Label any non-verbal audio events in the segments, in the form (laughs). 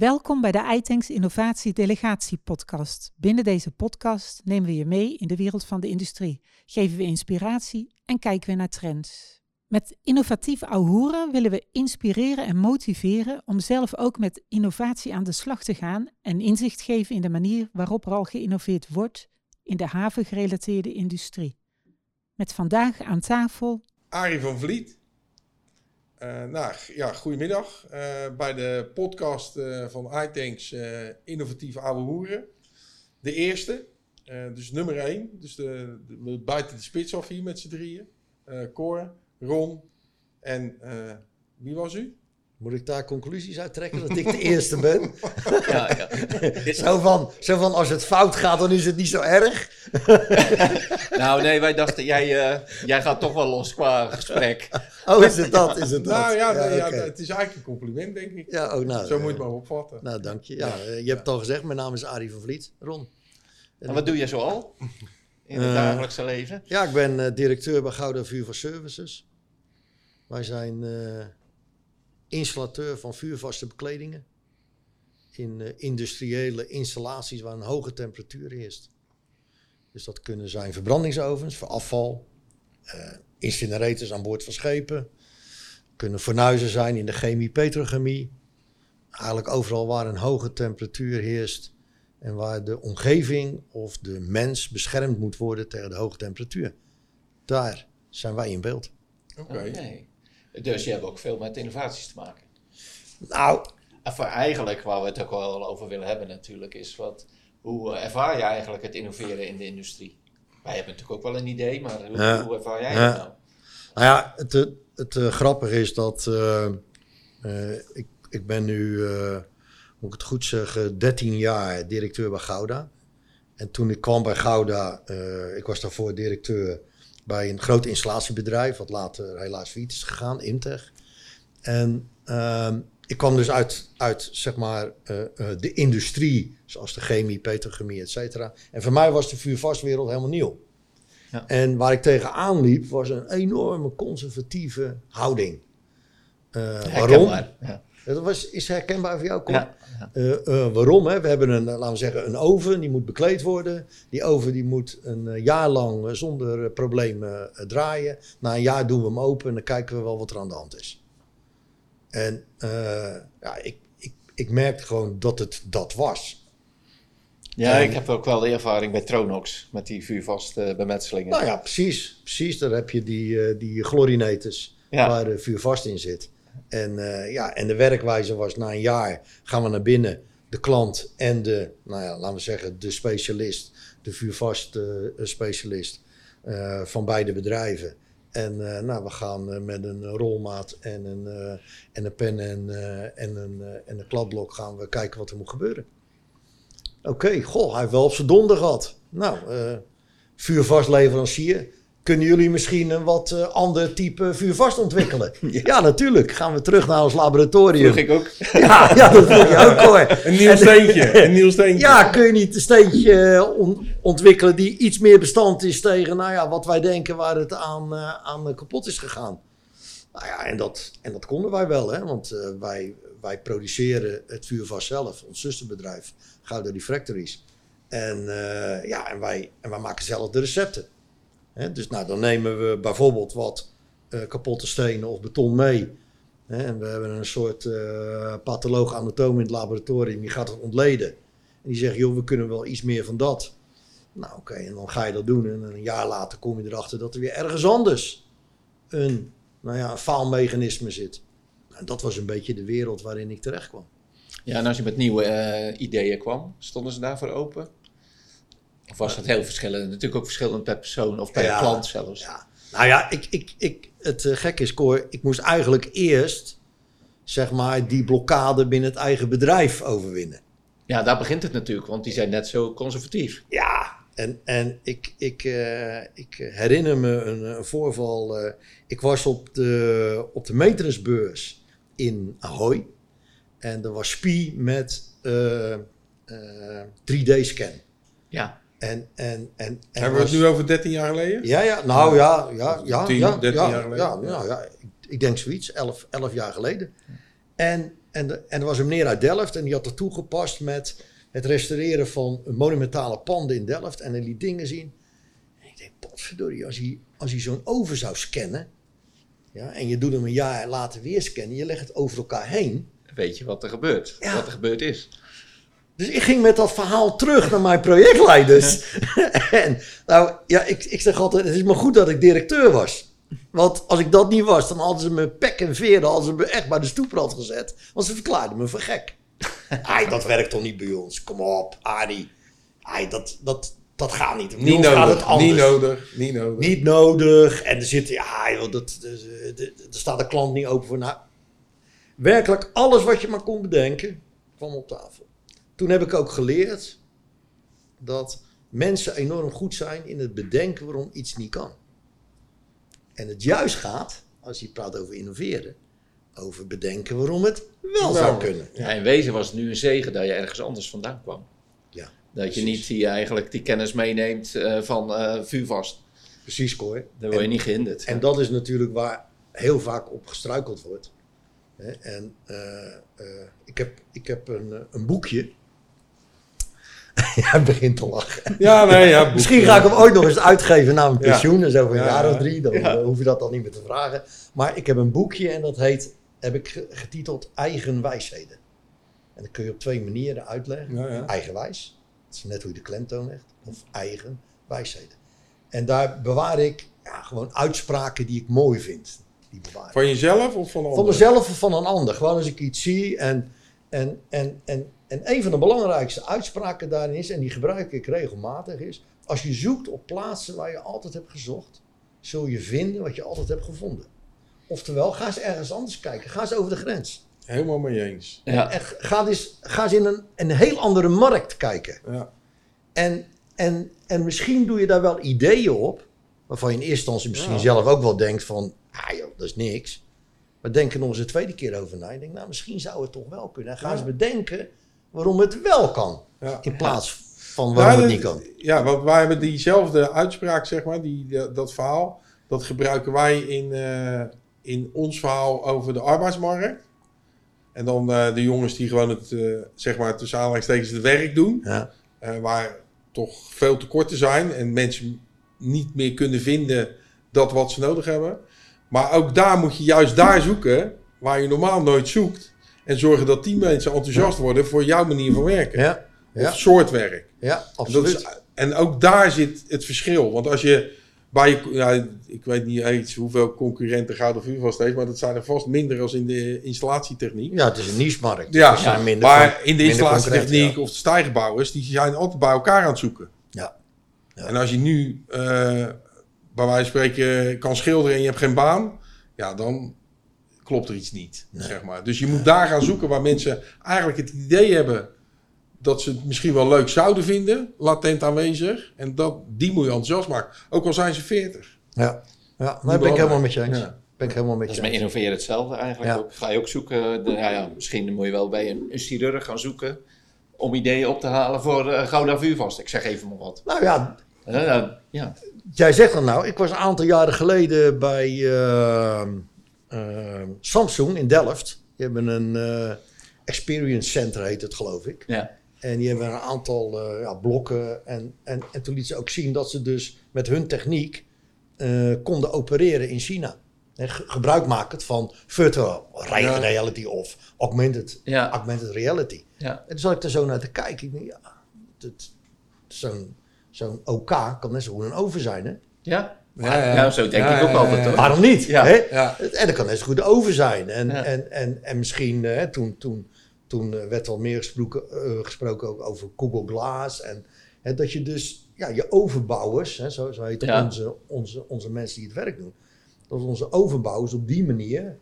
Welkom bij de iTanks Innovatie Delegatie podcast. Binnen deze podcast nemen we je mee in de wereld van de industrie, geven we inspiratie en kijken we naar trends. Met innovatief Auhoeren willen we inspireren en motiveren om zelf ook met innovatie aan de slag te gaan en inzicht geven in de manier waarop er al geïnnoveerd wordt in de havengerelateerde industrie. Met vandaag aan tafel Arie van Vliet. Uh, nou, ja, goedemiddag uh, bij de podcast uh, van iTanks Innovatief Oude Hoeren. De eerste, dus nummer één. Dus de, de, we buiten de spits af hier met z'n drieën. Cor, Ron en wie was u? Moet ik daar conclusies uit trekken dat ik de eerste ben? (laughs) ja, ja. zo, van, zo van, als het fout gaat, dan is het niet zo erg. (laughs) nou, nee, wij dachten, jij, uh, jij gaat toch wel los qua gesprek. (laughs) Oh, is het dat? Is het dat? Nou ja, ja, ja het is eigenlijk een compliment, denk ik. Ja, oh, nou, zo moet je het maar opvatten. Nou, dank je. Ja, je hebt het al gezegd, mijn naam is Arie van Vliet. Ron. En, wat doe je zoal in het uh, dagelijkse leven? Ja, ik ben uh, directeur bij Gouden Vuur voor Services. Wij zijn installateur van vuurvaste bekledingen. In uh, industriële installaties waar een hoge temperatuur heerst. Dus dat kunnen zijn verbrandingsovens voor afval, uh, incinerators aan boord van schepen, kunnen fornuizen zijn in de chemie, petrochemie. Eigenlijk overal waar een hoge temperatuur heerst en waar de omgeving of de mens beschermd moet worden tegen de hoge temperatuur. Daar zijn wij in beeld. Oké. Okay. Dus je hebt ook veel met innovaties te maken. Nou. Eigenlijk, waar we het ook wel over willen hebben natuurlijk, is wat, hoe ervaar je eigenlijk het innoveren in de industrie? Wij hebben natuurlijk ook wel een idee, maar hoe, hoe ervaar jij ja. het nou? Nou ja, het, het, het uh, grappige is dat uh, uh, ik, ik ben nu, moet ik het goed zeggen, 13 jaar directeur bij Gouda. En toen ik kwam bij Gouda, ik was daarvoor directeur bij een groot installatiebedrijf, wat later helaas failliet is gegaan, Imtech. En ehm, ik kwam dus uit, uit zeg maar, uh, uh, de industrie, zoals de chemie, petrochemie, et cetera. En voor mij was de vuurvastwereld helemaal nieuw. Ja. En waar ik tegenaan liep, was een enorme conservatieve houding. Uh, waarom? Ja. Dat was, is herkenbaar voor jou, ja. Uh, uh, waarom? Hè? We hebben een, laten we zeggen, een oven, die moet bekleed worden. Die oven die moet een jaar lang zonder problemen draaien. Na een jaar doen we hem open en dan kijken we wel wat er aan de hand is. En ja, ik, ik, ik merkte gewoon dat het dat was. Ja, en, ik heb ook wel de ervaring bij Tronox met die vuurvaste bemetselingen. Nou ja, precies. Precies, daar heb je die, die chlorinators waar de vuurvast in zit. En, uh, ja, en de werkwijze was na een jaar gaan we naar binnen. De klant en de, nou ja, laten we zeggen, de specialist, de vuurvast uh, specialist uh, van beide bedrijven. En nou, we gaan met een rolmaat en een, en een pen en, en, een, en een kladblok gaan we kijken wat er moet gebeuren. Oké, goh, hij heeft wel op zijn donder gehad. Nou, vuurvastleverancier kunnen jullie misschien een wat uh, ander type vuurvast ontwikkelen? (laughs) ja. natuurlijk. Gaan we terug naar ons laboratorium. Dat ik ook. (laughs) ja, ja, dat vroeg je ook hoor. (laughs) een nieuw steentje. een nieuw steentje. Ja, kun je niet een steentje eh, on ontwikkelen die iets meer bestand is tegen nou ja, wat wij denken waar het aan, uh, aan kapot is gegaan? Nou ja, en dat, en dat konden wij wel, hè? want uh, wij, wij produceren het vuurvast zelf, ons zusterbedrijf, Gouden Refractories. En, ja, en, wij, en wij maken zelf de recepten dus nou, dan nemen we bijvoorbeeld wat uh, kapotte stenen of beton mee. en we hebben een soort uh, patholoog anatoom in het laboratorium, die gaat het ontleden. En die zegt, joh, we kunnen wel iets meer van dat. Nou oké, en dan ga je dat doen. En een jaar later kom je erachter dat er weer ergens anders een, nou ja, een faalmechanisme zit. Nou, dat was een beetje de wereld waarin ik terecht kwam. Ja, en als je met nieuwe uh, ideeën kwam, stonden ze daarvoor open? Of was dat heel verschillend? Natuurlijk ook verschillend per persoon of per ja, klant zelfs. Ja. Nou ja, ik, ik, ik, het uh, gek is, Cor, ik moest eigenlijk eerst zeg maar die blokkade binnen het eigen bedrijf overwinnen. Ja, daar begint het natuurlijk, want die zijn net zo conservatief. Ja, en, en ik, ik, uh, ik herinner me een, een voorval. Uh, ik was op de, op de maintenancebeurs in Ahoy. En er was SPI met 3D-scan. Ja. En, en, en, en Hebben we het nu over 13 jaar geleden? Ja, ja, nou ja, ja, ja. 10, ja, 13 ja, jaar geleden. Ja, ja. ja, ik, ik denk zoiets, 11, 11 jaar geleden. En En, de- en er was een meneer uit Delft en die had er toegepast met het restaureren van monumentale panden in Delft. En hij liet dingen zien. En ik denk, potverdorie, als hij, als hij zo'n oven zou scannen. Ja, en je doet hem een jaar later weer scannen. Je legt het over elkaar heen. Weet je wat er gebeurt? Ja. Wat er gebeurd is. Dus ik ging met dat verhaal terug naar mijn projectleiders. (laughs) en nou, ja, ik, ik zeg altijd, het is maar goed dat ik directeur was. Want als ik dat niet was, dan hadden ze me pek en veer, dan hadden ze me echt bij de stoeprand gezet. Want ze verklaarden me voor gek. (laughs) Ai, dat werkt toch niet bij ons? Kom op, Arie. Ai, dat, dat, dat gaat niet. Bij Niet ons gaat het nodig, anders. niet nodig, niet nodig. Niet nodig. En er zit, ja, joh, dat- er staat de klant niet open voor. Nou, werkelijk alles wat je maar kon bedenken, kwam op tafel. Toen heb ik ook geleerd dat mensen enorm goed zijn in het bedenken waarom iets niet kan. En het juist gaat, als je praat over innoveren, over bedenken waarom het wel zou kunnen. Ja. in wezen was het nu een zegen dat je ergens anders vandaan kwam. Ja, Dat je niet die, eigenlijk die kennis meeneemt eh, van eh vuurvast. Precies, Cor. Daar word je niet gehinderd. En dat is natuurlijk waar heel vaak op gestruikeld wordt. En eh, eh, ik heb, ik heb een, eh, een boekje. (laughs) Hij begint te lachen. Ja, nee, ja. boek- Misschien ga ik hem ooit nog eens uitgeven na mijn pensioen. Dus over een Ja, jaar ja. of drie, dan eh, hoef je dat dan niet meer te vragen. Maar ik heb een boekje en dat heet, heb ik ge- getiteld Eigen Wijsheden. En dat kun je op twee manieren uitleggen. Eigenwijs, dat is net hoe je de klemtoon legt. Of eigen wijsheden. En daar bewaar ik ja, gewoon uitspraken die ik mooi vind. Die bewaar. Van jezelf of van Van anderen? mezelf of van een ander. Gewoon als ik iets zie. En, en, en, en, en een van de belangrijkste uitspraken daarin is, en die gebruik ik regelmatig, is: als je zoekt op plaatsen waar je altijd hebt gezocht, zul je vinden wat je altijd hebt gevonden. Oftewel, ga eens ergens anders kijken. Ga eens over de grens. Helemaal mee eens. ja. En ga eens, ga eens in een, een heel andere markt kijken. Ja. En, en, en misschien doe je daar wel ideeën op, waarvan je in eerste instantie misschien Ja. zelf ook wel denkt van, ah joh, dat is niks. Maar denk er nog eens een tweede keer over na. Je denkt, nou misschien zou het toch wel kunnen. En ga Ja. eens bedenken waarom het wel kan, Ja. in plaats van waarom Nou, het niet kan. Ja, want wij hebben diezelfde uitspraak, zeg maar, die, dat- verhaal, dat gebruiken wij in, eh, in ons verhaal over de arbeidsmarkt. En dan eh, de jongens die gewoon het, eh, zeg maar, tussen aanhalingstekens het werk doen, Ja, waar toch veel tekorten zijn en mensen niet meer kunnen vinden dat wat ze nodig hebben. Maar ook daar moet je juist daar zoeken, waar je normaal nooit zoekt. En zorgen dat die mensen enthousiast worden voor jouw manier van werken. ja, ja, Of soort werk. ja En, absoluut. is, en ook daar zit het verschil. Want als je bij je, ik weet niet eens hoeveel concurrenten Gouden Vuurvast heeft, maar dat zijn er vast minder als in de installatietechniek. Ja, het is een niche-markt. Ja, Er zijn minder maar in de installatietechniek of de stijgerbouwers, die zijn altijd bij elkaar aan het zoeken. Ja. Ja. En als je nu, eh, bij wijze van spreken, kan schilderen en je hebt geen baan, ja, dan klopt er iets niet, Nee. zeg maar. Dus je moet daar gaan zoeken waar mensen eigenlijk het idee hebben dat ze het misschien wel leuk zouden vinden, latent aanwezig. En dat, die moet je enthousiast maken. Ook al zijn ze 40. Ja, ja. daar ben ik helemaal met je eens. Ja. Ben ik helemaal met Dat je is met innoveren hetzelfde eigenlijk. Ja. Ook. Ga je ook zoeken, de, ja, ja, misschien moet je wel bij een, een chirurg gaan zoeken om ideeën op te halen voor uh, Gouda Vuurvast. Ik zeg even maar wat. Nou ja, Eh, ja. Jij zegt dat nou. Ik was een aantal jaren geleden bij eh, eh, Samsung in Delft. Die hebben een eh, experience center, heet het geloof ik. Ja. En die hebben een aantal eh, ja, blokken. En, en, en toen liet ze ook zien dat ze dus met hun techniek eh, konden opereren in China. Ge- gebruik maken van virtual Ja. reality of augmented, Ja. augmented reality. Ja. En toen zat ik er zo naar te kijken. Ik ja, zo'n zo'n OK kan net zo goed een oven zijn, hè? Ja? Ja, ja. Ja, zo denk ik ook altijd, hoor. Waarom niet? Ja. Hè? Ja. En dat kan net zo goed over zijn. En, Ja. en, en, en misschien, eh, toen, toen, toen eh, werd al meer gesproken, eh, gesproken ook over Google Glass. En hè, dat je dus, ja, je overbouwers, hè, zo, zo heet Ja. onze, onze, onze mensen die het werk doen. Dat onze overbouwers op die manier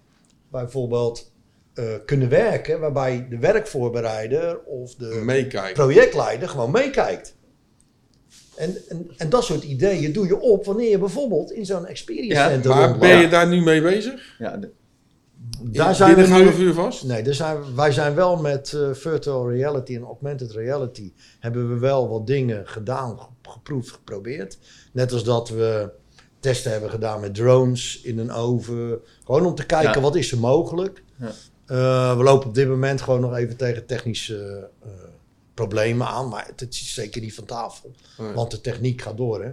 bijvoorbeeld eh, kunnen werken. Waarbij de werkvoorbereider of de Meekijken. projectleider gewoon meekijkt. En, en, en dat soort ideeën doe je op wanneer je bijvoorbeeld in zo'n experience Ja, center Maar ben je daar nu mee bezig? Ja, de- Daar zijn we nu... Vuur vast? Nee, daar zijn, wij zijn wel met eh, virtual reality en augmented reality... hebben we wel wat dingen gedaan, ge- geproefd, geprobeerd. Net als dat we testen hebben gedaan met drones in een oven. Gewoon om te kijken Ja. wat is er mogelijk. Ja. Eh, we lopen op dit moment gewoon nog even tegen technische eh, problemen aan. Maar het, is zeker niet van tafel. Want de techniek gaat door, hè?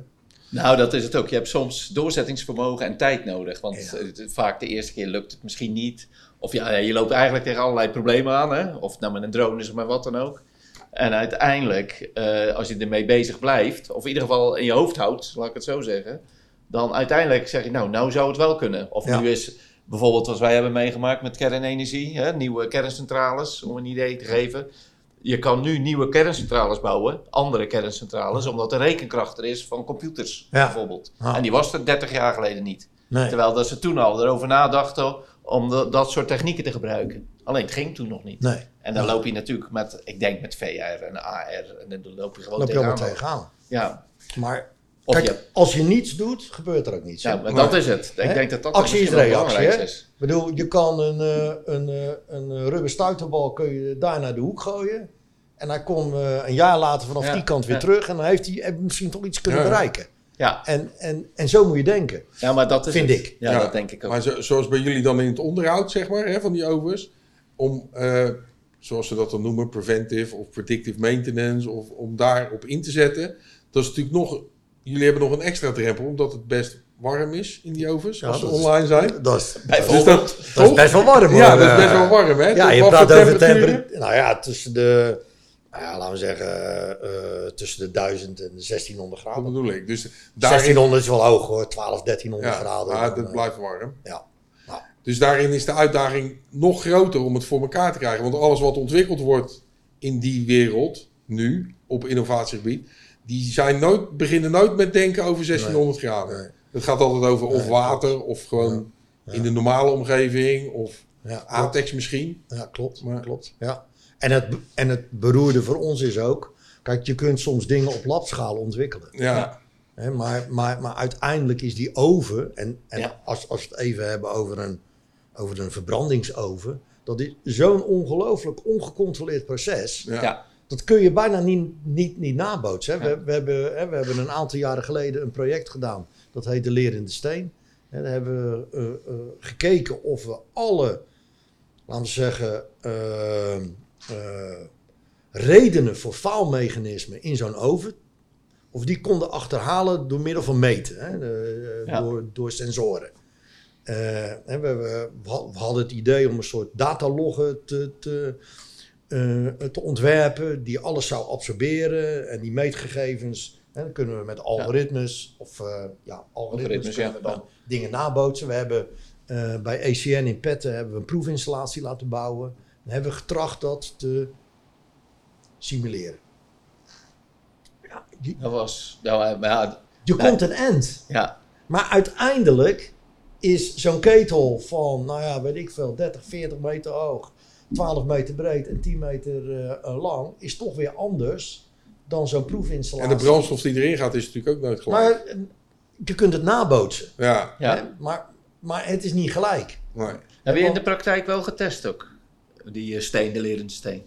Nou, dat is het ook. Je hebt soms doorzettingsvermogen en tijd nodig. Want Ja. vaak de eerste keer lukt het misschien niet. Of ja, je loopt eigenlijk tegen allerlei problemen aan. Hè? Of nou met een drone is of met wat dan ook. En uiteindelijk, eh, als je ermee bezig blijft, of in ieder geval in je hoofd houdt, laat ik het zo zeggen. Dan uiteindelijk zeg je, nou, nou zou het wel kunnen. Of Ja. nu is bijvoorbeeld wat wij hebben meegemaakt met kernenergie, hè? nieuwe kerncentrales, om een idee te geven. Je kan nu nieuwe kerncentrales bouwen, andere kerncentrales, omdat de rekenkracht er is van computers, Ja. bijvoorbeeld. Ja. En die was er 30 jaar geleden niet. Nee. Terwijl dat ze toen al erover nadachten om de- dat soort technieken te gebruiken. Alleen het ging toen nog niet. Nee. En dan loop je natuurlijk met, ik denk met VR en AR, en dan loop je gewoon loop je tegenaan. tegenaan. Ja, Maar kijk, je, als je niets doet, gebeurt er ook niets. ja, maar dat is het. Ik Hè? denk dat dat Actie is reactie, belangrijkste hè? is. Ik bedoel, je kan een, eh, een, eh, een eh, rubber stuiterbal kun je daar naar de hoek gooien. En hij komt eh, een jaar later vanaf Ja, die kant weer ja. terug. En dan heeft hij heeft hij misschien toch iets kunnen Ja. bereiken. Ja, En, en, en zo moet je denken. ja, maar dat is Vind het. ik. Ja, Ja, dat denk ik ook. Maar zo- zoals bij jullie dan in het onderhoud, zeg maar, hè, van die ovens. Om, eh, zoals ze dat dan noemen, preventive of predictive maintenance. Of om daarop in te zetten. Dat is natuurlijk nog... Jullie hebben nog een extra drempel, omdat het best warm is in die ovens. Ja, als ze is- online zijn. Dat is, Dus Bijvoorbeeld. dat, dat is toch? best wel warm hoor. Ja, dat is best Eh, wel warm, hè? Ja, je praat over temperatuur. Nou ja, tussen de, nou ja, laten we zeggen, eh, tussen de 1000 en de 1600 Dat graden. bedoel ik. Dus daarin, 1600 is wel hoog hoor, 12, 1300 ja, graden. Dan, dat eh, blijft warm. Ja. Nou, Dus daarin is de uitdaging nog groter om het voor elkaar te krijgen. Want alles wat ontwikkeld wordt in die wereld, nu, op innovatiegebied, die zijn nooit, beginnen nooit met denken over 1600 graden. Nee. Het gaat altijd over of Nee, water, of gewoon Ja. in de normale omgeving, of ja. ATEX misschien. Ja, klopt. Maar- klopt. Ja. En, het, en het beroerde voor ons is ook, kijk, je kunt soms dingen op labschaal ontwikkelen. Ja, maar, maar, maar uiteindelijk is die oven, en, en Ja. als, als we het even hebben over een, over een verbrandingsoven, dat is zo'n ongelooflijk ongecontroleerd proces. ja. Ja. Dat kun je bijna niet, niet, niet nabootsen. We, we, hebben, hè, we hebben een aantal jaren geleden een project gedaan. Dat heet De Leer in de Steen. En daar hebben we eh, eh, gekeken of we alle, laten we zeggen, eh, redenen voor faalmechanismen in zo'n oven, of die konden achterhalen door middel van meten, hè, de- Ja. door, door sensoren. Eh, we, we, we hadden het idee om een soort dataloggen te, te, eh, te ontwerpen die alles zou absorberen en die meetgegevens. Hè, dan kunnen we met algoritmes of eh, ja, algoritmes, Algoritmes, kunnen ja. we dan dingen nabootsen. We hebben eh, bij ACN in Petten hebben we een proefinstallatie laten bouwen. Dan hebben we getracht dat te simuleren. Ja, je, Dat was, nou, maar ja, je Nee. komt een end. ja, Maar uiteindelijk is zo'n ketel van, nou ja, weet ik veel, 30, 40 meter hoog, 12 meter breed en 10 meter eh, lang, is toch weer anders dan zo'n En proefinstallatie. de brandstof die erin gaat is natuurlijk ook nooit gelijk. Maar eh, je kunt het nabootsen. Ja, ja. Hè? Maar, maar het is niet gelijk. nee. Heb je in de praktijk wel getest ook? Die eh, steen, de lerende steen.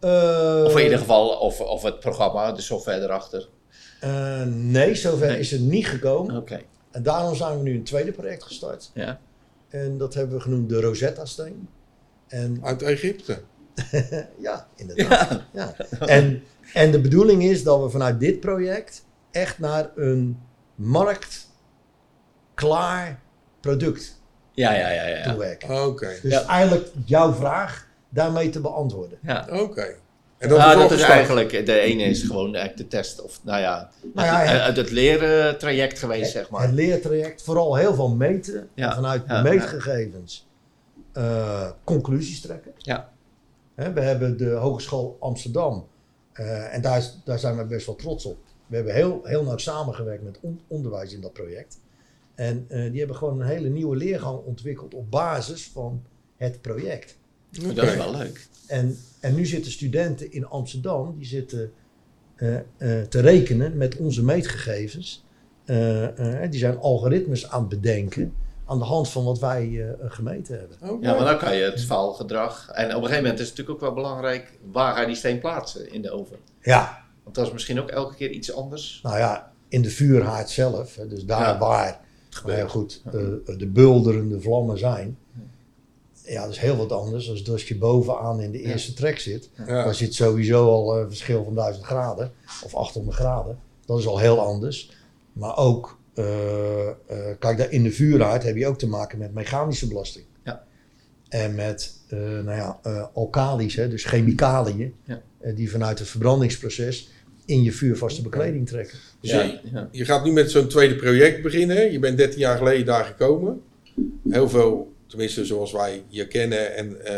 Eh, Of in ieder geval, of, of het programma, de software erachter. eh, nee, zover Nee. is het niet gekomen. Oké, En daarom zijn we nu een tweede project gestart. ja. En dat hebben we genoemd de Rosetta-steen. En (laughs) Uit Egypte. ja, inderdaad. Ja. En, en de bedoeling is dat we vanuit dit project echt naar een marktklaar product Ja, ja, ja, ja. toe ja. werken. Oké, Dus Ja. eigenlijk jouw vraag daarmee te beantwoorden. ja. oké. En dat Nou, is dat eigenlijk, de ene is gewoon eigenlijk de test, of nou ja, Nou ja, het, het, het leren traject geweest, zeg maar. Het leertraject, vooral heel veel meten. En vanuit ja, meetgegevens eh, conclusies trekken. Ja. Hè, we hebben de Hogeschool Amsterdam. eh, en daar, is- daar zijn we best wel trots op. We hebben heel, heel nauw samengewerkt met on- onderwijs in dat project. En eh, die hebben gewoon een hele nieuwe leergang ontwikkeld op basis van het project. Dat is wel leuk. En, en nu zitten studenten in Amsterdam, die zitten eh, eh, te rekenen met onze meetgegevens. Eh, eh, die zijn algoritmes aan het bedenken aan de hand van wat wij eh, gemeten hebben. Ja, maar dan kan je het faalgedrag. En op een gegeven moment is het natuurlijk ook wel belangrijk waar ga je die steen plaatsen in de oven. Ja, Want dat is misschien ook elke keer iets anders. nou ja, in de vuurhaard zelf, hè, dus daar Ja. waar nou ja, goed, eh, de bulderende vlammen zijn, ja, dat is heel wat anders dan als je bovenaan in de eerste trek zit. Ja. Daar zit sowieso al een verschil van 1000 graden of 800 graden. Dat is al heel anders. Maar ook, eh, eh, kijk, daar in de vuurhaard heb je ook te maken met mechanische belasting. Ja. En met, eh, nou ja, eh alkalies, hè, dus chemicaliën, Ja. eh, die vanuit het verbrandingsproces in je vuurvaste bekleding trekken. Dus Ja, je, ja. je gaat nu met zo'n tweede project beginnen. Je bent 13 jaar geleden daar gekomen. Heel veel, tenminste zoals wij je kennen en eh,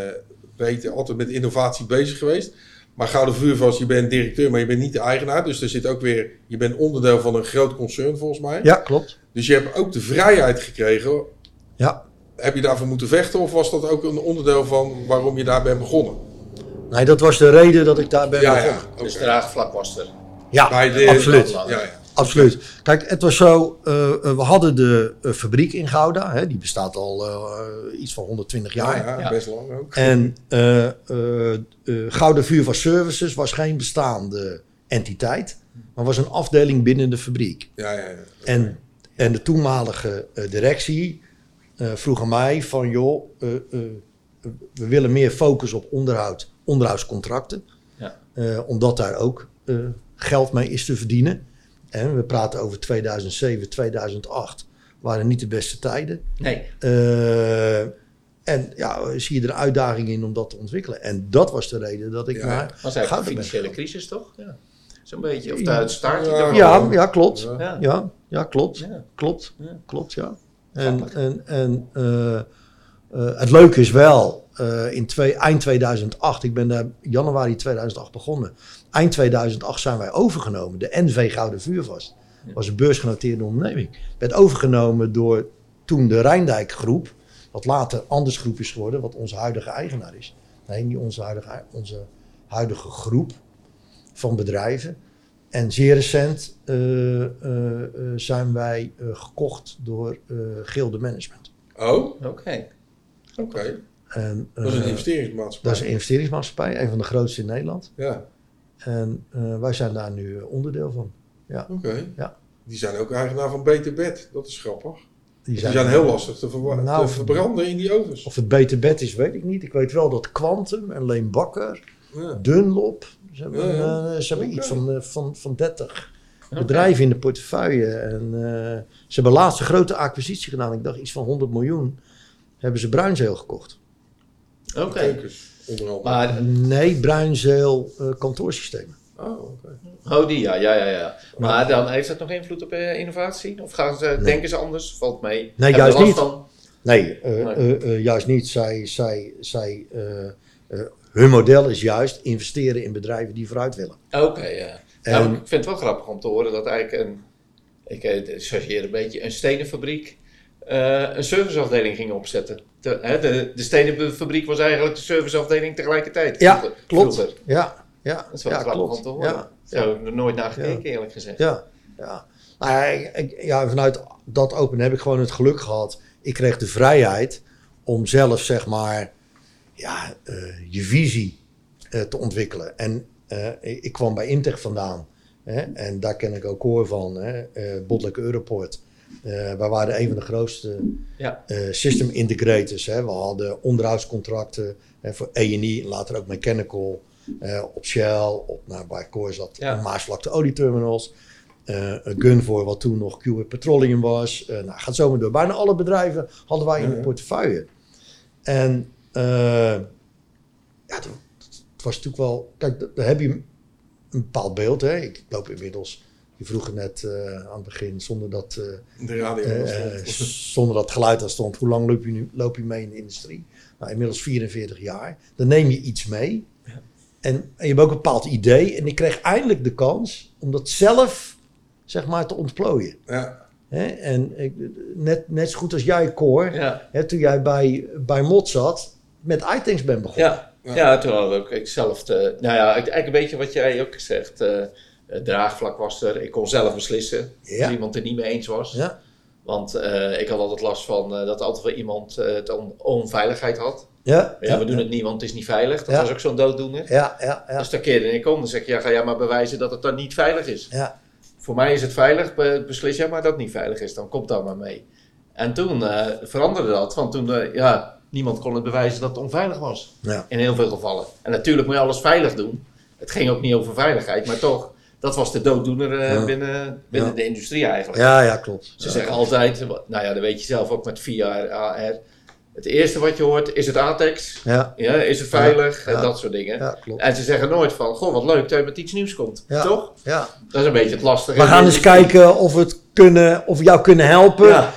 weten, altijd met innovatie bezig geweest. Maar Gouden Vuurvast, je bent directeur, maar je bent niet de eigenaar. Dus er zit ook weer, je bent onderdeel van een groot concern volgens mij. Ja, klopt. Dus je hebt ook de vrijheid gekregen. Ja. Heb je daarvoor moeten vechten of was dat ook een onderdeel van waarom je daar bent begonnen? Nee, dat was de reden dat ik daar ben ja, begonnen. ja. oké. Dus draagvlak was er. Ja, Bij de- absoluut. Ja, ja. Absoluut. Kijk, het was zo, eh, eh, we hadden de eh, fabriek in Gouda, hè, die bestaat al eh, iets van 120 jaar. Ja, ja, Ja. best lang ook. En eh eh, eh, Gouda Vuurvast Services was geen bestaande entiteit, maar was een afdeling binnen de fabriek. Ja, ja, ja. En, en de toenmalige directie eh, vroeg aan mij van joh, eh, eh, we willen meer focus op onderhoud, onderhoudscontracten. Ja. Eh, omdat daar ook eh, geld mee is te verdienen. En we praten over 2007, 2008. Waren niet de beste tijden. Nee. Eh, en ja, zie je er een uitdaging in om dat te ontwikkelen. En dat was de reden dat ik Ja. naar was eigenlijk een financiële crisis, toch? Ja. Zo'n beetje. Of de start. Ja. Ja, ja, klopt. Ja. Ja. Klopt. Ja. Klopt. Ja. Klopt, ja. En, en, en eh, eh, het leuke is wel, eh, in twee, eind 2008, ik ben daar januari 2008 begonnen. Eind 2008 zijn wij overgenomen. De NV Gouden Vuurvast was een beursgenoteerde onderneming. Werd overgenomen door toen de Rijndijk Groep, wat later Anders Groep is geworden, wat onze huidige eigenaar is. Nee, niet onze huidige, onze huidige groep van bedrijven. En zeer recent eh, eh, eh, zijn wij eh, gekocht door eh Gilde Management. Oh, Oké. oké. En, Dat is een eh, investeringsmaatschappij. dat is een investeringsmaatschappij, een van de grootste in Nederland. Ja, En eh, wij zijn daar nu eh, onderdeel van. oké. Ja. Die zijn ook eigenaar van Beter Bed. Dat is grappig. Die Die zijn heel lastig te, verwa- Nou, te verbranden in die ovens. Of het beter bed is, weet ik niet. Ik weet wel dat Quantum en Leen Bakker, Ja. Dunlop, ze hebben, Ja, ja. eh, ze hebben Oké. iets van, van, van 30 Oké. bedrijven in de portefeuille. En eh, ze hebben laatst een grote acquisitie gedaan. Ik dacht iets van 100 miljoen. Hebben ze Bruinzeel gekocht. Oké. Maar, Nee, Bruinzeel eh, kantoorsystemen. Oh, oké. oh die, ja, ja, ja, ja. Maar dan heeft dat nog invloed op eh, innovatie? Of gaan ze, denken ze anders? Valt mee? Nee, Hebben juist niet. Van? Nee, eh, Nee. eh, eh, juist niet. Zij, zij, zij, hun model is juist investeren in bedrijven die vooruit willen. Oké, ja. En- Nou, ik vind het wel grappig om te horen dat eigenlijk een, ik chargeer een beetje, een stenenfabriek eh, een serviceafdeling ging opzetten. De, hè, de, de stenenfabriek was eigenlijk de serviceafdeling tegelijkertijd. Ja, vroeger- klopt. vroeger. Ja, ja, Dat is wel ja, grappig klopt. om te horen. Ja, ik er nooit naar gekeken, eerlijk gezegd. Ja, ja. Nou, ja, ik- ja, vanuit dat open heb ik gewoon het geluk gehad. Ik kreeg de vrijheid om zelf, zeg maar, ja, eh, je visie eh, te ontwikkelen. En eh, ik, kwam bij Intech vandaan. Hè, en daar ken ik ook hoor van. Hè, Botlek Europort. Eh, wij waren een van de grootste Ja. eh, system integrators. Hè. We hadden onderhoudscontracten hè, voor E&E, later ook Mechanical, eh, op Shell, op, nou, bij Core zat Ja. Maasvlakte olieterminals. een gun voor wat toen nog Q Petroleum was. Nou, gaat zo maar door. Bijna alle bedrijven hadden wij in de portefeuille. En ja, het, was natuurlijk wel... Kijk, da- daar heb je een bepaald beeld. Hè. Ik loop inmiddels... Je vroeg het net eh, aan het begin, zonder dat... eh, De radio eh, zonder dat geluid er stond. Hoe lang loop je, nu, loop je mee in de industrie? Nou, inmiddels 44 jaar. Dan neem je iets mee. En, en je hebt ook een bepaald idee. En ik kreeg eindelijk de kans om dat zelf, zeg maar, te ontplooien. Ja, Hè? En ik, net, net zo goed als jij, Cor, Ja. hè, toen jij bij, bij Mot zat, met iTanks bent begonnen. Ja. Ja. Ja. toen we ook hetzelfde. Nou ja, eigenlijk een beetje wat jij ook zegt. Het draagvlak was er. Ik kon zelf beslissen Ja. als iemand het niet mee eens was. Ja. Want eh, ik had altijd last van eh, dat altijd wel iemand eh, het on- onveiligheid had. Ja, Ja, we doen het niet, want het is niet veilig. Dat Ja. was ook zo'n dooddoener. Ja, ja, ja. Als daar keerde ik om, dan zeg ik, ja, ga jij maar bewijzen dat het dan niet veilig is. ja. Voor mij is het veilig, be- beslis jij maar dat het niet veilig is, dan komt dat maar mee. En toen veranderde dat, want toen, ja, niemand kon het bewijzen dat het onveilig was. Ja. In heel veel gevallen. En natuurlijk moet je alles veilig doen. Het ging ook niet over veiligheid, maar toch, dat was de dooddoener eh, Ja. binnen, binnen Ja. de industrie eigenlijk. Ja, ja, klopt. Ze zeggen altijd, nou ja, dat weet je zelf ook met VR, AR. Het eerste wat je hoort, is het ATEX? Ja, Ja, is het veilig? Ja. En dat soort dingen. ja klopt. En ze zeggen nooit van, goh, wat leuk dat je met iets nieuws komt. Ja. Toch? Ja. Dat is een beetje het lastige. We gaan eens kijken of we het kunnen, of jou kunnen helpen Ja,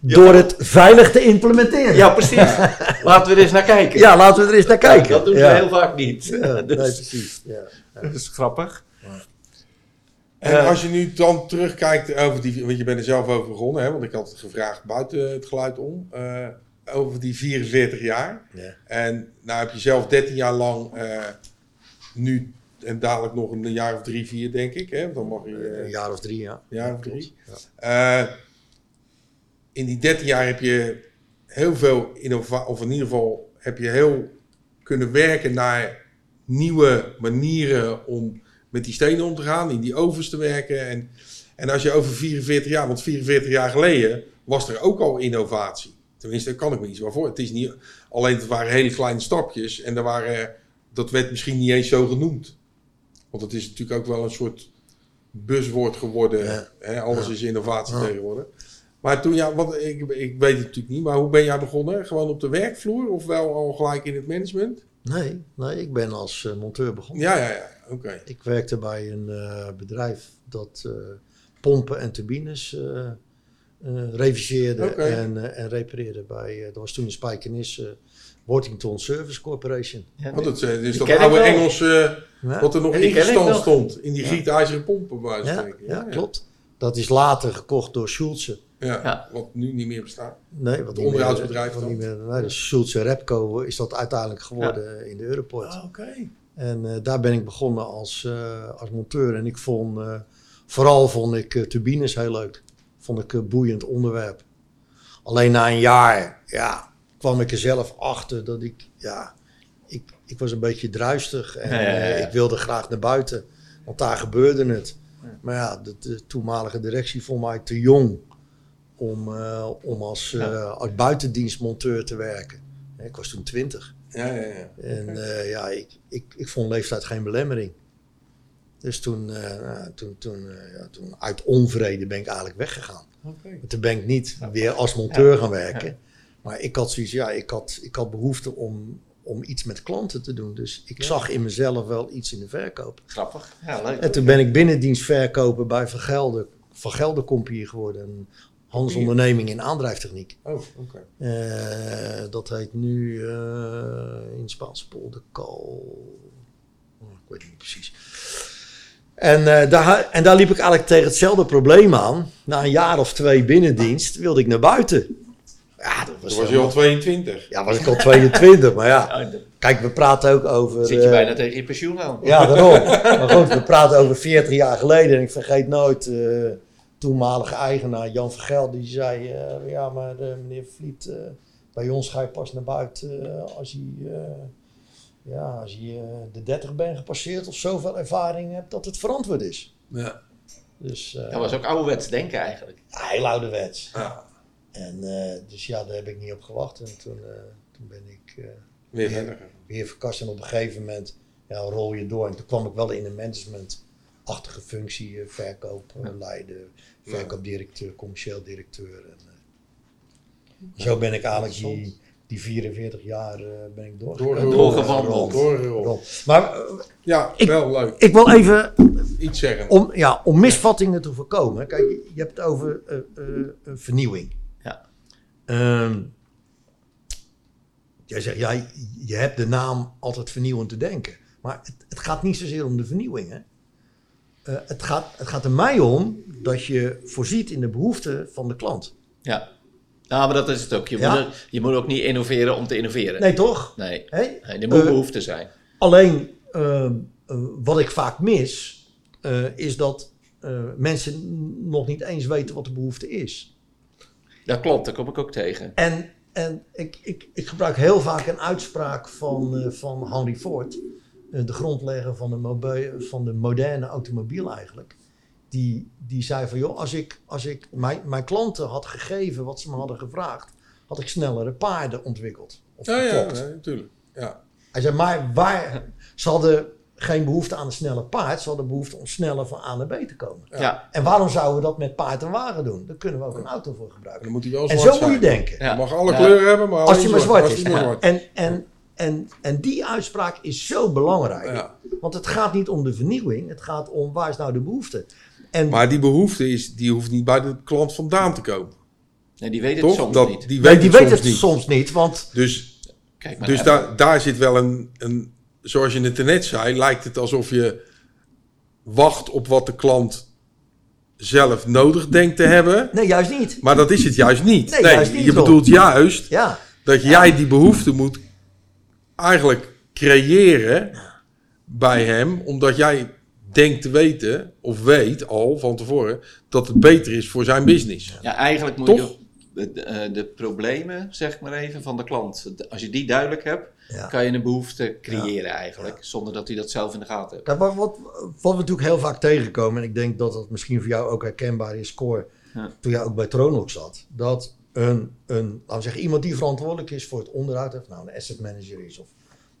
door het veilig te implementeren. ja precies. (laughs) Laten we er eens naar kijken. Ja, laten we er eens naar kijken. dat doen ja. ze heel vaak niet. Ja, (laughs) dus, nee, precies. Ja. dat is grappig. En Eh. als je nu dan terugkijkt over die, want je bent er zelf over begonnen, hè, want ik had het gevraagd buiten het geluid om, eh, over die 44 jaar. Ja. En nou heb je zelf 13 jaar lang, eh, nu en dadelijk nog een jaar of drie, vier denk ik, hè, dan mag je Een jaar of drie, ja. een jaar of drie. Ja. In die 13 jaar heb je heel veel innovatie, of in ieder geval heb je heel kunnen werken naar nieuwe manieren om met die stenen om te gaan, in die ovens te werken. En, en als je over 44 jaar, want 44 jaar geleden was er ook al innovatie. Tenminste, daar kan ik me niet zo voor. Het is niet alleen, het waren hele kleine stapjes en er waren, dat werd misschien niet eens zo genoemd. Want het is natuurlijk ook wel een soort buswoord geworden. Ja. Hè? Alles Ja. is innovatie Ja. tegenwoordig. Maar toen, ja, wat, ik, ik weet het natuurlijk niet, maar hoe ben jij begonnen? Gewoon op de werkvloer of wel al gelijk in het management? Nee, nee, ik ben als eh, monteur begonnen. Ja, ja, ja, oké. Ik werkte bij een eh, bedrijf dat eh, pompen en turbines eh eh, reviseerde en, eh, en repareerde bij, eh, dat was toen in Spijkenis, eh, Worthington Service Corporation. Ja, Want het eh, is dat oude wel. Engels eh, Ja, wat er nog Ja, nog. stond in die Ja. gietijzeren pompen. bij ja, spreken. ja, klopt. Dat is later gekocht door Schulze. Ja, Ja. wat nu niet meer bestaat. Nee, wat onderhoudsbedrijf niet meer, nee, dus Schulze Repco is dat uiteindelijk geworden in de Europort. Ah, oké. En eh, daar ben ik begonnen als, eh, als monteur. En ik vond, eh, vooral vond ik turbines heel leuk. Vond ik een boeiend onderwerp. Alleen na een jaar, ja, kwam ik er zelf achter dat ik, ja, ik, ik was een beetje druistig. En Ja, ja, ja, ja. ik wilde graag naar buiten, want daar gebeurde het. Maar ja, de, de toenmalige directie vond mij te jong om, eh, om als, eh, Ja. als buitendienstmonteur te werken. Ik was toen twintig. Ja, ja, ja. En eh, ja, ik, ik, ik vond leeftijd geen belemmering. Dus toen, eh, nou, toen, toen, eh, ja, toen uit onvrede ben ik eigenlijk weggegaan. Oké. En Toen ben ik niet weer als monteur gaan werken. Maar ik had zoiets, ja, ik had, ik had behoefte om, om iets met klanten te doen. Dus ik Ja. zag in mezelf wel iets in de verkoop. Grappig. Ja, leuk. En toen ben ik binnendienstverkoper bij Van Gelder, Van Gelder geworden. Een handelsonderneming in aandrijftechniek. Oh, oké. Eh, dat heet nu eh, in Spaanse polder Kal. Oh, ik weet het niet precies. En, eh, daar, en daar liep ik eigenlijk tegen hetzelfde probleem aan. Na een jaar of twee binnendienst wilde ik naar buiten. Ja, dat was, Toen was je al 22. ja, was ik al 22. maar ja, (laughs) kijk, we praten ook over... zit je bijna tegen je pensioen aan. ja, daarom. maar goed, we praten over 40 jaar geleden. En ik vergeet nooit eh toenmalige eigenaar Jan Vergel. Die zei, eh, ja maar eh, meneer Vliet, eh, bij ons ga je pas naar buiten als je, eh, ja, als je de 30 bent gepasseerd of zoveel ervaring hebt dat het verantwoord is. Ja. Dus eh Dat was ook ouderwets denken eigenlijk. heel ouderwets. ja. En eh, dus ja, daar heb ik niet op gewacht. En toen, eh, toen ben ik... eh, Weer weer verkast. En op een gegeven moment ja, rol je door. En toen kwam ik wel in een managementachtige functie. eh, verkoop, eh, Ja. leiden, verkoopdirecteur, commercieel directeur. En, eh, zo ben ik eigenlijk die, die 44 jaar eh, ben ik door, Doorgerold. Doorgewandeld. Maar Ja, Ik- wel leuk. ik wil even, Iets zeggen. om, ja, om misvattingen te voorkomen. Kijk, je, je hebt het over eh, eh, eh, vernieuwing. Ja. Ehm, jij zegt, ja, je hebt de naam altijd vernieuwend te denken. Maar het, het gaat niet zozeer om de vernieuwing. Hè? Eh, het, gaat, het gaat er mij om dat je voorziet in de behoeften van de klant. Ja. Nou, maar dat is het ook. Je, Ja. moet, je moet ook niet innoveren om te innoveren. Nee, toch? Nee. Hè? nee er moet Eh, behoefte zijn. Alleen ehm, eh, wat ik vaak mis, is dat mensen nog niet eens weten wat de behoefte is. Dat klopt, daar kom ik ook tegen. En, en ik, ik, ik gebruik heel vaak een uitspraak van, van Henry Ford, de grondlegger van de, van de moderne automobiel eigenlijk. Die, die zei van, joh, als ik, als ik mijn, mijn klanten had gegeven wat ze me hadden gevraagd, had ik snellere paarden ontwikkeld. of Ja, ja, natuurlijk. Ja. Hij zei, maar waar, ze hadden geen behoefte aan een snelle paard. Ze hadden behoefte om sneller van A naar B te komen. Ja. En waarom zouden we dat met paard en wagen doen? Daar kunnen we ook een auto voor En gebruiken. dan moet hij wel En zo moet je denken. Ja. Je mag alle Ja. kleuren hebben, maar Als hij maar zwart Als is. hij maar zwart En, en, en, en die uitspraak is zo belangrijk. Ja. Want het gaat niet om de vernieuwing. Het gaat om waar is nou de behoefte. En Maar die behoefte is, die hoeft niet bij de klant vandaan te komen. Nee, die weet het Toch? soms Dat, niet. Die Nee, weet die het weet soms het niet. soms niet. Want Dus, Kijk maar dus daar, daar zit wel een, een... Zoals je het net zei, lijkt het alsof je wacht op wat de klant zelf nodig denkt te hebben. nee, juist niet. Maar dat is het juist niet. Nee, juist niet, je bedoelt juist Ja, dat jij die behoefte moet eigenlijk creëren bij hem, omdat jij denkt te weten, of weet al van tevoren, dat het beter is voor zijn business. Ja, eigenlijk moet Toch? je de, de, eh, de problemen, zeg maar even, van de klant. Als je die duidelijk hebt, ja. kan je een behoefte creëren eigenlijk. Zonder dat hij dat zelf in de gaten heeft. Wat, wat, wat we natuurlijk heel vaak tegenkomen, en ik denk dat dat misschien voor jou ook herkenbaar is, Cor, Ja. toen jij ook bij Tronok zat, dat een, een, laten we zeggen, iemand die verantwoordelijk is voor het onderhoud, of nou een asset manager is of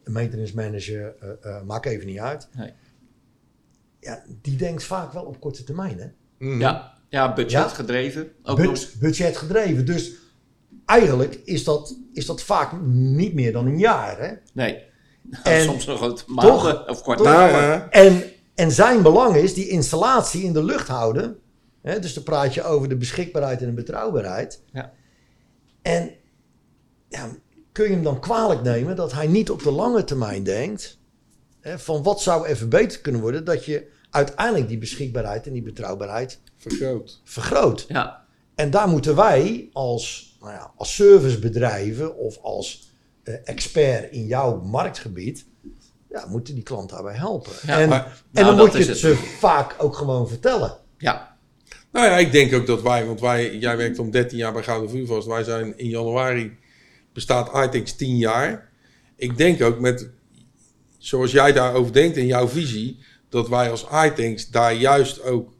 een maintenance manager, eh, eh, maakt even niet uit. Nee. Ja, die denkt vaak wel op korte termijn, hè? Mhm. Ja, ja budget Ja? gedreven. Ook Bud- nog eens. budget gedreven. Dus eigenlijk is dat, is dat vaak niet meer dan een jaar, hè? Nee. (laughs) En- Soms nog wat maanden of kwartalen. En, en zijn belang is die installatie in de lucht houden. Hè, dus dan praat je over de beschikbaarheid en de betrouwbaarheid. Ja. En ja, kun je hem dan kwalijk nemen dat hij niet op de lange termijn denkt... Hè, van wat zou even beter kunnen worden... dat je uiteindelijk die beschikbaarheid en die betrouwbaarheid Vergroot. vergroot. Ja, En daar moeten wij als, nou ja, als servicebedrijven of als eh, expert in jouw marktgebied... Ja, moeten die klant daarbij helpen. Ja, en, maar- en nou, dan dat moet je het. ze vaak ook gewoon vertellen. ja. Nou ja, ik denk ook dat wij, want wij, jij werkt om 13 jaar bij Gouden Vuurvast. Wij zijn in januari, bestaat iTex 10 jaar. Ik denk ook met, zoals jij daarover denkt en jouw visie, dat wij als iTanks daar juist ook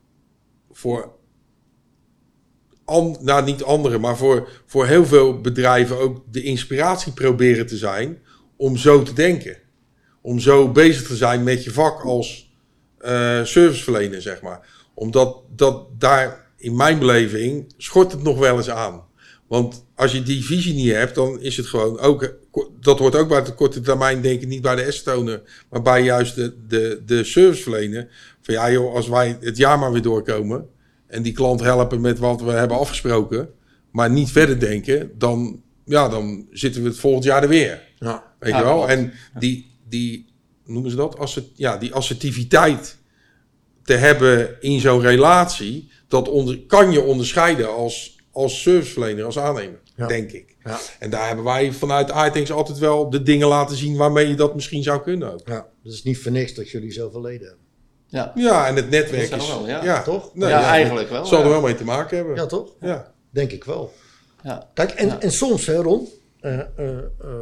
voor, an, nou niet anderen, maar voor, voor heel veel bedrijven ook de inspiratie proberen te zijn om zo te denken. Om zo bezig te zijn met je vak als eh, serviceverlener, zeg maar. Omdat dat daar in mijn beleving schort het nog wel eens aan. Want als je die visie niet hebt, dan is het gewoon ook. Dat hoort ook bij de korte termijn denken, niet bij de S-toner, maar bij juist de, de, de serviceverlener. Van ja, joh, als wij het jaar maar weer doorkomen en die klant helpen met wat we hebben afgesproken, maar niet verder denken, dan, ja, dan zitten we het volgend jaar er weer. Ja. Weet Ja, je wel? En die, die, noemen ze dat? Assert, ja, die assertiviteit te hebben in zo'n relatie, dat onder, kan je onderscheiden als, als serviceverlener, als aannemer, Ja. denk ik. Ja. En daar hebben wij vanuit iTanks altijd wel de dingen laten zien waarmee je dat misschien zou kunnen ook. Ja, dus het is niet voor niks dat jullie zoveel leden hebben. Ja. Ja, en het netwerk Dat is... wel, ja. Toch? Nee, ja, ja, eigenlijk wel. Zal er wel mee te maken hebben. Ja, toch? Ja. Denk ik wel. Ja. Kijk, en, Ja. en soms, hè, Ron, eh, eh, eh,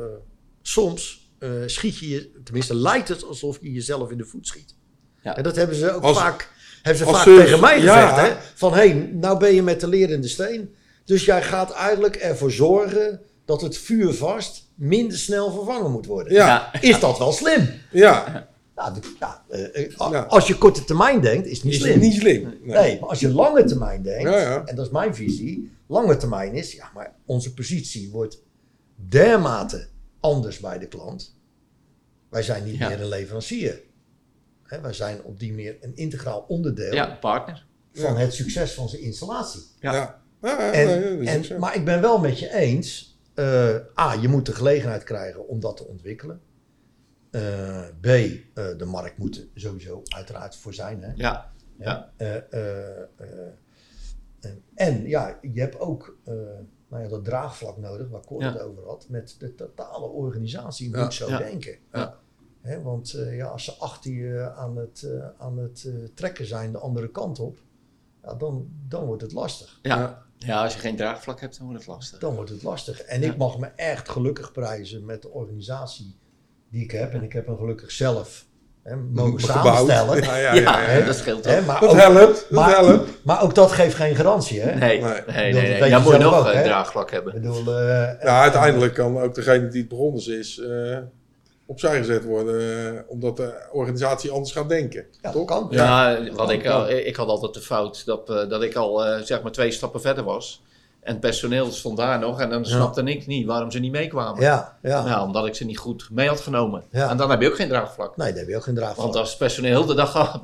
soms eh, schiet je je, tenminste lijkt het alsof je jezelf in de voet schiet. Ja. En dat hebben ze ook Als- vaak, hebben ze vaak tegen mij ja. gezegd. Hè? Van, hé, hey, nou ben je met de leer in de steen. Dus jij gaat eigenlijk ervoor zorgen dat het vuur vast minder snel vervangen moet worden. Ja. Ja. Is dat wel slim? Ja, Nou, de- ja, eh, eh, Ja. Als je korte termijn denkt, is het niet is slim. het niet slim. Nee. Nee, maar als je lange termijn denkt, Ja, ja. en dat is mijn visie, lange termijn is, ja, maar onze positie wordt dermate anders bij de klant. Wij zijn niet Ja. meer een leverancier. Hè, wij zijn op die manier een integraal onderdeel ja, partner. van Ja. het succes van zijn installatie. Ja. Ja. Ja, ja, En, zo. maar ik ben wel met je eens, eh, A, je moet de gelegenheid krijgen om dat te ontwikkelen. Eh, B, eh, de markt moet er sowieso uiteraard voor zijn. Hè? Ja. Ja. Eh, eh, eh, en, en ja, je hebt ook eh, nou ja, dat draagvlak nodig, waar Cor Ja. het over had. Met de totale organisatie Ja. moet zo Ja. denken. Ja. Hè, want eh, ja, als ze achter je aan het, eh, aan het eh, trekken zijn de andere kant op, ja, dan, dan wordt het lastig. Ja. Ja. als je geen draagvlak hebt, dan wordt het lastig. Dan wordt het lastig. En Ja. ik mag me echt gelukkig prijzen met de organisatie die ik heb. En ik heb hem gelukkig zelf hè, mogen samenstellen. (laughs) Ja, ja, Ja, ja, ja. dat scheelt maar, Dat ook, helpt, dat maar- helpt. maar ook dat geeft geen garantie, hè? Nee, Nee. nee, Dat nee. nee. weet Ja, je moet je zelf nog ook, een draagvlak Ik hebben. bedoel, eh, Ja, uiteindelijk kan ook degene die het begonnen is eh, opzij gezet worden. eh, omdat de organisatie anders gaat denken. ja, toch? kan. Ja, wat ik, kan. al, ik had altijd de fout dat, eh, dat ik al eh, zeg maar twee stappen verder was. En het personeel stond daar nog en dan Ja. snapte ik niet waarom ze niet meekwamen. Ja, ja. Nou, omdat ik ze niet goed mee had genomen. Ja. En dan heb je ook geen draagvlak. Nee, daar heb je ook geen draag van. Want als het personeel de dag (laughs) gaat,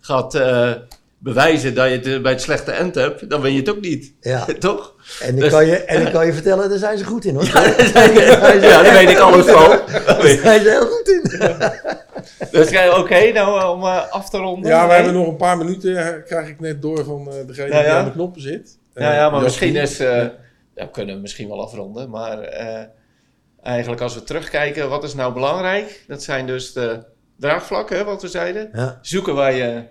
gaat eh, bewijzen dat je het eh, bij het slechte end hebt, dan ben je het ook niet. Ja. (laughs) Toch? En ik Dus- kan, je, en ik kan je vertellen, daar zijn ze goed in hoor. (laughs) (laughs) ja, daar weet ik alles van. Daar zijn ze heel goed in. Dus oké, nou eh, om eh, af te ronden. Ja, we Nee? hebben nog een paar minuten, krijg ik net door van eh, degene Ja, die ja. aan de knoppen zit. Ja, ja maar misschien is... eh ja, we kunnen misschien wel afronden, maar eh, eigenlijk als we terugkijken, wat is nou belangrijk? Dat zijn dus de draagvlakken, wat we zeiden. Ja. Zoeken waar je,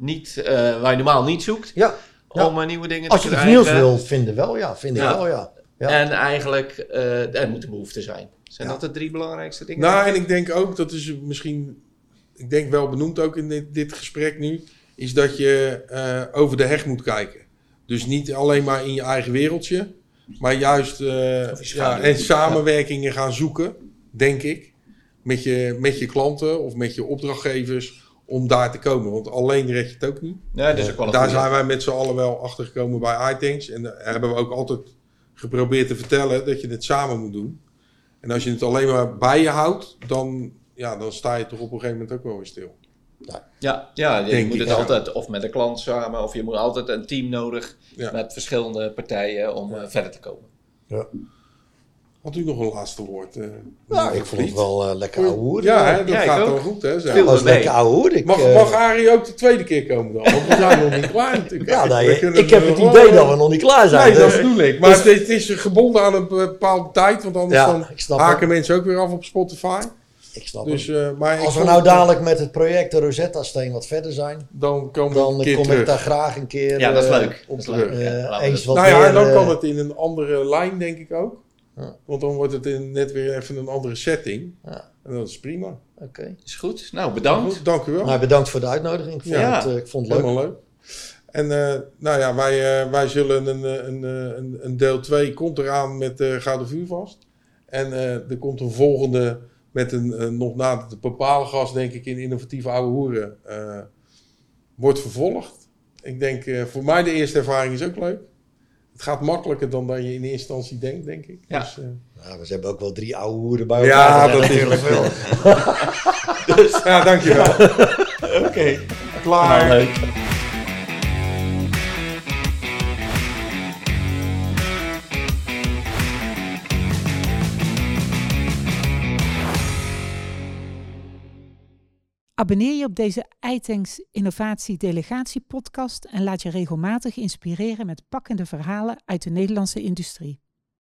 niet, eh, waar je normaal niet zoekt, Ja, ja. om eh, nieuwe dingen als te je iets krijgen. nieuws wil vinden wel, ja, vind ik Ja. wel, ja. Ja. En eigenlijk, eh er moet een behoefte zijn. Zijn Ja. dat de drie belangrijkste dingen? Nou, en ik denk ook, dat is misschien, ik denk wel benoemd ook in dit, dit gesprek nu, is dat je eh, over de heg moet kijken. Dus niet alleen maar in je eigen wereldje, maar juist eh, ja, en samenwerkingen gaan zoeken, denk ik, met je, met je klanten of met je opdrachtgevers om daar te komen. Want alleen red je het ook niet. Ja, dat is ook Daar zijn wij met z'n allen wel achter gekomen bij iTanks. En daar hebben we ook altijd geprobeerd te vertellen dat je het samen moet doen. En als je het alleen maar bij je houdt, dan, ja, dan sta je toch op een gegeven moment ook wel weer stil. Ja, ja je Denk moet het ja. altijd of met een klant samen, of je moet altijd een team nodig Ja. met verschillende partijen om eh, verder te komen. Had u nog een laatste woord? eh, Nou, ik vond het wel eh, lekker ouwe hoer. Ja, hè, dat Ja, gaat ook. wel goed, hè? zo. Veel- dat was lekker ouwe Mag, eh, mag Arie ook de tweede keer komen dan? Want we zijn nog niet klaar natuurlijk. ja, nee, ik heb het idee wel- dat we nog niet klaar zijn. Nee, dat dus- bedoel ik. Maar het, het is gebonden aan een bepaalde tijd, want anders Ja, dan haken het. mensen ook weer af op Spotify. ik snap Dus, het. eh, maar Als we nou dadelijk met het project de Rosetta-steen wat verder zijn, Dan komen we dan een keer kom terug. ik daar graag een keer Ja, dat is leuk. op Dat is terug. leuk. Ja, eens wat nou ja, meer, dan kan het in een andere lijn, denk ik ook. Ja. Want dan wordt het in net weer even een andere setting. Ja. En dat is prima. Oké. Is goed. Nou, bedankt. Goed, dank u wel. Nou, bedankt voor de uitnodiging. Ik vond, Ja. het, eh, ik vond het leuk. Helemaal leuk. En eh, nou ja, wij, eh, wij zullen een, een, eh, een, een deel 2 komt eraan met eh Gouden Vuur vast. En eh, er komt een volgende met een nog na te bepalen gast, denk ik, in innovatieve oude hoeren. eh, wordt vervolgd. Ik denk, eh, voor mij de eerste ervaring is ook leuk. Het gaat makkelijker dan dat je in eerste instantie denkt, denk ik. Ja. Dus, eh, Ja, we hebben ook wel drie oude hoeren bij ja, elkaar. dat is natuurlijk wel. (laughs) dus, ja, dankjewel. (laughs) Oké. Klaar. Nou, leuk. Abonneer je op deze iTanks Innovatie Delegatie podcast en laat je regelmatig inspireren met pakkende verhalen uit de Nederlandse industrie.